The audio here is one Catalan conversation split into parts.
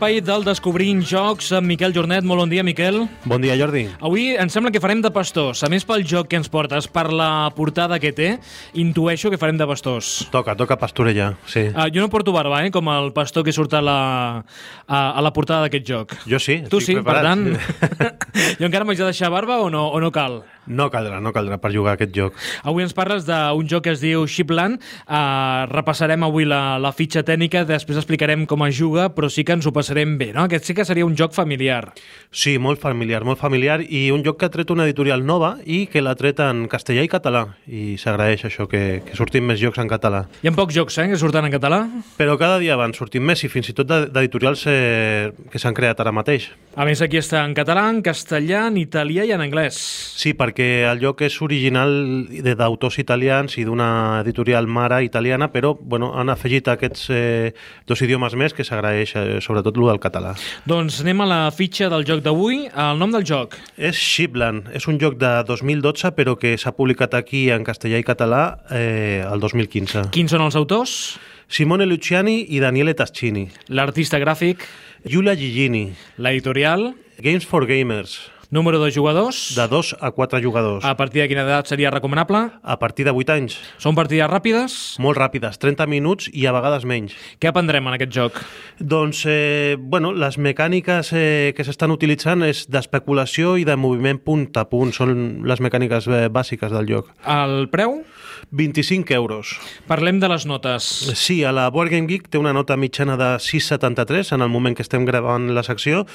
Nou espai del Descobrint Jocs amb Miquel Jornet. Molt bon dia, Miquel. Bon dia, Jordi. Avui em sembla que farem de pastors. A més, pel joc que ens portes, per la portada que té, intueixo que farem de pastors. Toca, toca pastorejar, sí. Uh, jo no porto barba, eh, com el pastor que surt a la, a, a la portada d'aquest joc. Jo sí, Tu sí, estic per preparat. tant, jo encara m'haig de deixar barba o no, o no cal? No caldrà, no caldrà per jugar aquest joc. Avui ens parles d'un joc que es diu Shipland. Uh, repassarem avui la, la fitxa tècnica, després explicarem com es juga, però sí que ens ho passarem bé, no? Aquest sí que seria un joc familiar. Sí, molt familiar, molt familiar, i un joc que ha tret una editorial nova i que l'ha tret en castellà i català, i s'agraeix això, que, que surtin més jocs en català. Hi ha pocs jocs, eh, que surten en català. Però cada dia van sortint més, i fins i tot de- d'editorials eh, que s'han creat ara mateix. A més, aquí està en català, en castellà, en italià i en anglès. Sí, perquè el joc és original de- d'autors italians i d'una editorial mare italiana, però bueno, han afegit aquests eh, dos idiomes més que s'agraeix, eh, sobretot el del català. Doncs anem a la fitxa del joc d'avui. El nom del joc. És Shipland, és un joc de 2012 però que s'ha publicat aquí en castellà i català eh, el 2015. Quins són els autors? Simone Luciani i Daniele Tascini. L'artista gràfic, Giulia Gigini. l'editorial, Games for Gamers, número de jugadors, de 2 a 4 jugadors. a partir de quina edat seria recomanable, A partir de 8 anys. són partides ràpides. Molt ràpides, 30 minuts i a vegades menys. Què aprendrem en aquest joc? Doncs, eh, bueno, les mecàniques eh, que s'estan utilitzant és d'especulació i de moviment punt a punt. Són les mecàniques eh, bàsiques del joc. El preu? 25 euros. Parlem de les notes. Sí, a la Board Game Geek té una nota mitjana de 6,73 en el moment que estem gravant la secció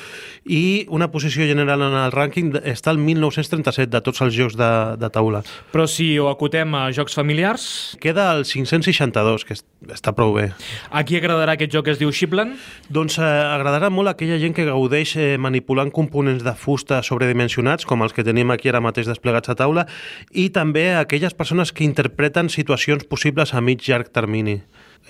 i una posició general en el rànquing està al 1937 de tots els jocs de, de taula. Però si ho acotem a jocs familiars, Queda al 562, que es- està prou bé. a qui agradarà aquest joc que es diu Shipland? Doncs eh, agradarà molt a aquella gent que gaudeix eh, manipulant components de fusta sobredimensionats, com els que tenim aquí ara mateix desplegats a taula, i també a aquelles persones que interpreten situacions possibles a mig llarg termini.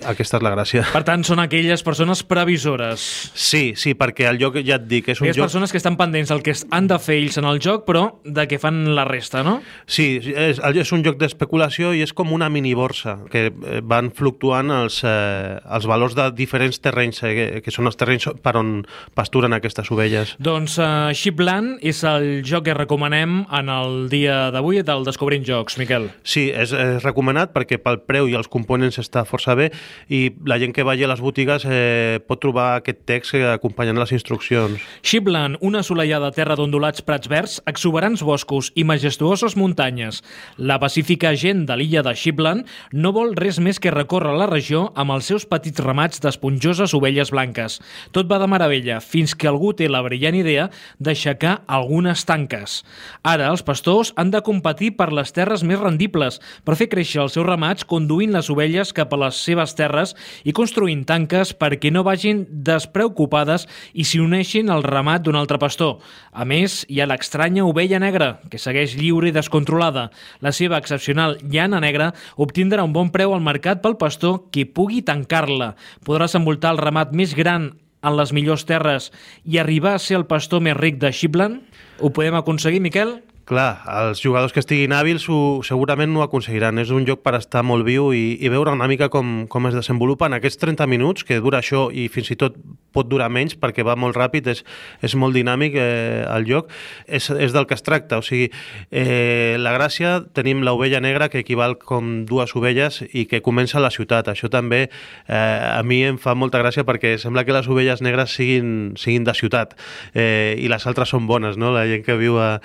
Aquesta és la gràcia. Per tant, són aquelles persones previsores. Sí, sí, perquè el joc, ja et dic, és un Aquelles joc... persones que estan pendents del que han de fer ells en el joc, però de què fan la resta, no? Sí, és, és un joc d'especulació i és com una miniborsa, que eh, van fluctuant els, eh, els valors de diferents terrenys, eh, que són els terrenys per on pasturen aquestes ovelles. Doncs uh, Shipland és el joc que recomanem en el dia d'avui del Descobrint Jocs, Miquel. Sí, és, és recomanat perquè pel preu i els components està força bé i la gent que vagi a les botigues eh, pot trobar aquest text eh, acompanyant les instruccions. Shipland, una assolellada terra d'ondulats prats verds, exuberants boscos i majestuoses muntanyes. La pacífica gent de l'illa de Shipland no vol res més que recórrer la regió amb els seus petits ramats d'esponjoses ovelles blanques. Tot va de meravella, fins que algú té la brillant idea d'aixecar algunes tanques. Ara, els pastors han de competir per les terres més rendibles, per fer créixer els seus ramats conduint les ovelles cap a les seves terres i construint tanques perquè no vagin despreocupades i s'hi uneixin al ramat d'un altre pastor. A més, hi ha l'estranya ovella negra, que segueix lliure i descontrolada. La seva excepcional llana negra obtindrà un bon preu al mercat pel pastor que pugui tancar-la. Podràs envoltar el ramat més gran en les millors terres i arribar a ser el pastor més ric de Shipland? Ho podem aconseguir, Miquel? Clar, els jugadors que estiguin hàbils ho, segurament no ho aconseguiran. És un joc per estar molt viu i, i veure una mica com, com es desenvolupa en aquests 30 minuts, que dura això i fins i tot pot durar menys perquè va molt ràpid, és, és molt dinàmic eh, el joc. És, és del que es tracta, o sigui, eh, la gràcia, tenim l'ovella negra que equival com dues ovelles i que comença la ciutat. Això també eh, a mi em fa molta gràcia perquè sembla que les ovelles negres siguin, siguin de ciutat eh, i les altres són bones, no? la gent que viu a,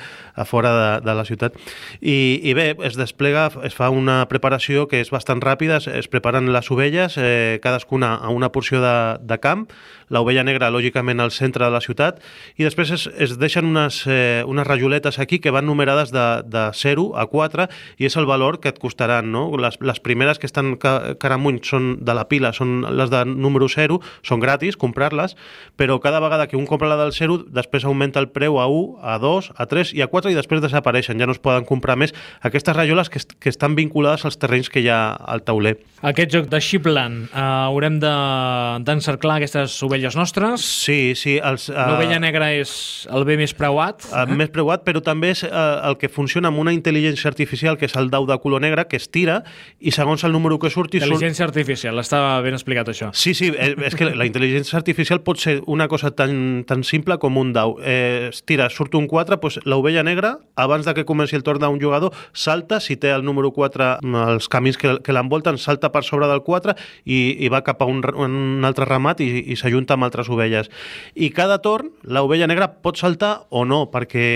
a fora de, de la ciutat. I, I bé, es desplega, es fa una preparació que és bastant ràpida, es, es preparen les ovelles, eh, cadascuna a una porció de, de camp, l'ovella negra, lògicament, al centre de la ciutat, i després es, es deixen unes, eh, unes rajoletes aquí que van numerades de, de 0 a 4, i és el valor que et costaran, no? Les, les primeres que estan ca, cara són de la pila, són les de número 0, són gratis, comprar-les, però cada vegada que un compra la del 0, després augmenta el preu a 1, a 2, a 3 i a 4, i després desapareixen, ja no es poden comprar més aquestes rajoles que, que estan vinculades als terrenys que hi ha al tauler. Aquest joc de Shipland, eh, haurem de- d'encerclar aquestes ovelles nostres. Sí, sí. Els, uh, L'ovella negra és el bé més preuat. Uh, eh? Més preuat, però també és uh, el que funciona amb una intel·ligència artificial, que és el dau de color negre, que es tira i segons el número que surti... Intel·ligència surt... artificial, estava ben explicat això. Sí, sí, és, és que la intel·ligència artificial pot ser una cosa tan, tan simple com un dau. Eh, es tira, surt un 4, doncs l'ovella negra, abans de que comenci el torn d'un jugador, salta, si té el número 4, els camins que, que l'envolten, salta per sobre del 4 i, i va cap a un, un altre ramat i, i s'ajunta amb altres ovelles. I cada torn, l'ovella negra pot saltar o no, perquè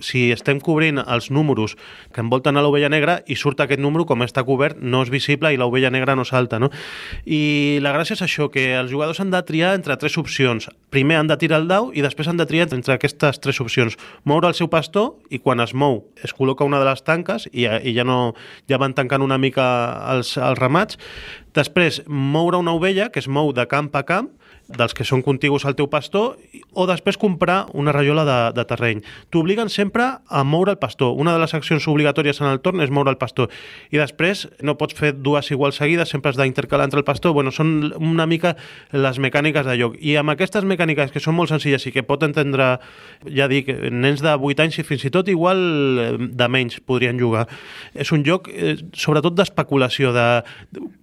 si estem cobrint els números que envolten a l'ovella negra i surt aquest número, com està cobert, no és visible i l'ovella negra no salta. No? I la gràcia és això, que els jugadors han de triar entre tres opcions. Primer han de tirar el dau i després han de triar entre aquestes tres opcions. Moure el seu pastor i quan es mou es col·loca una de les tanques i, i ja, no, ja van tancant una mica els, els ramats. Després, moure una ovella, que es mou de camp a camp, dels que són contigus al teu pastor o després comprar una rajola de, de terreny. T'obliguen sempre a moure el pastor. Una de les accions obligatòries en el torn és moure el pastor. I després no pots fer dues iguals seguides, sempre has d'intercalar entre el pastor. Bueno, són una mica les mecàniques de joc. I amb aquestes mecàniques que són molt senzilles i que pot entendre, ja dic, nens de 8 anys i fins i tot igual eh, de menys podrien jugar. És un joc eh, sobretot d'especulació, de...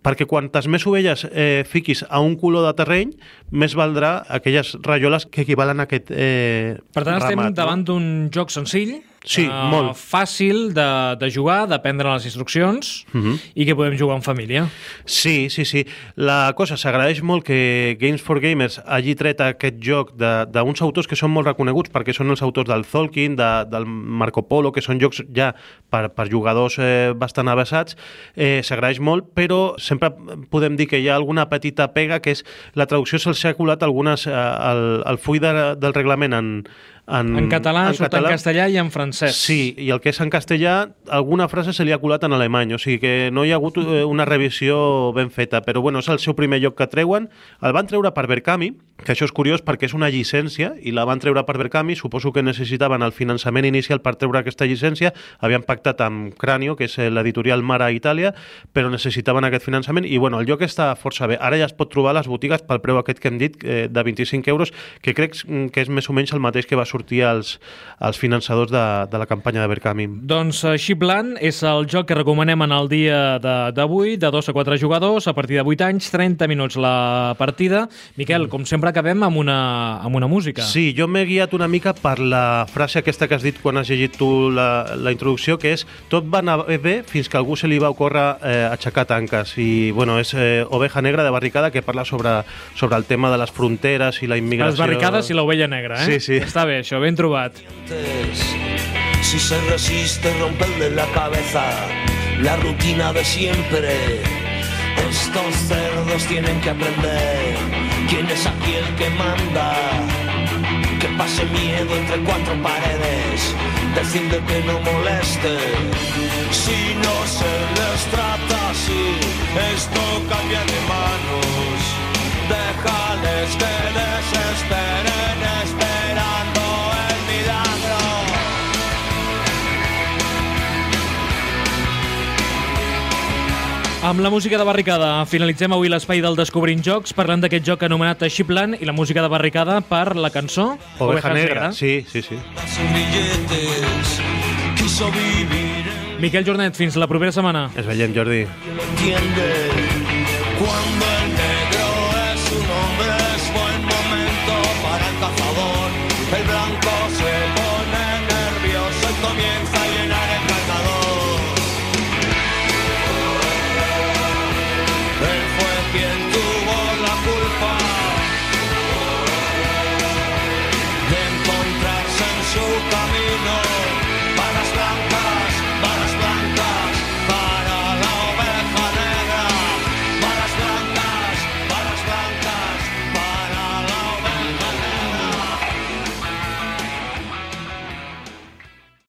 perquè quantes més ovelles eh, fiquis a un color de terreny, més valdrà aquelles rajoles que equivalen a aquest eh, Per tant, estem ramat, davant no? d'un joc senzill, Sí, uh, molt. Fàcil de, de jugar, de prendre les instruccions uh -huh. i que podem jugar en família. Sí, sí, sí. La cosa, s'agraeix molt que Games for Gamers hagi tret aquest joc d'uns autors que són molt reconeguts perquè són els autors del Tolkien, de, del Marco Polo, que són jocs ja per, per jugadors eh, bastant avessats. Eh, s'agraeix molt, però sempre podem dir que hi ha alguna petita pega, que és la traducció se'ls ha colat algunes, eh, el, el full de, del reglament en, en, en català, en, català, en castellà i en francès. Sí, i el que és en castellà, alguna frase se li ha colat en alemany, o sigui que no hi ha hagut eh, una revisió ben feta, però bueno, és el seu primer lloc que treuen. El van treure per Berkami, que això és curiós perquè és una llicència, i la van treure per Berkami, suposo que necessitaven el finançament inicial per treure aquesta llicència, havien pactat amb Cranio, que és l'editorial Mara a Itàlia, però necessitaven aquest finançament, i bueno, el lloc està força bé. Ara ja es pot trobar a les botigues pel preu aquest que hem dit, eh, de 25 euros, que crec que és més o menys el mateix que va sortir als, als finançadors de, de la campanya de Berkami. Doncs uh, Shipland és el joc que recomanem en el dia d'avui, de, de 2 a 4 jugadors, a partir de 8 anys, 30 minuts la partida. Miquel, com sempre acabem amb una, amb una música. Sí, jo m'he guiat una mica per la frase aquesta que has dit quan has llegit tu la, la introducció, que és tot va anar bé fins que algú se li va ocórrer eh, aixecar tanques. I, bueno, és eh, Oveja Negra de Barricada que parla sobre, sobre el tema de les fronteres i la immigració. Les barricades i l'ovella negra, eh? Sí, sí. Està bé, això, ben trobat. Si se resiste, romperle la cabeza la rutina de siempre. Estos cerdos tienen que aprender quién es aquí el que manda. Que pase miedo entre cuatro paredes, decirle que no moleste. Si no Amb la música de Barricada finalitzem avui l'espai del Descobrint Jocs parlant d'aquest joc anomenat Shipland i la música de Barricada per la cançó Oveja Negra. Sí, sí, sí. Quiso vivir Miquel Jornet, fins la propera setmana. Ens veiem, Jordi. cuando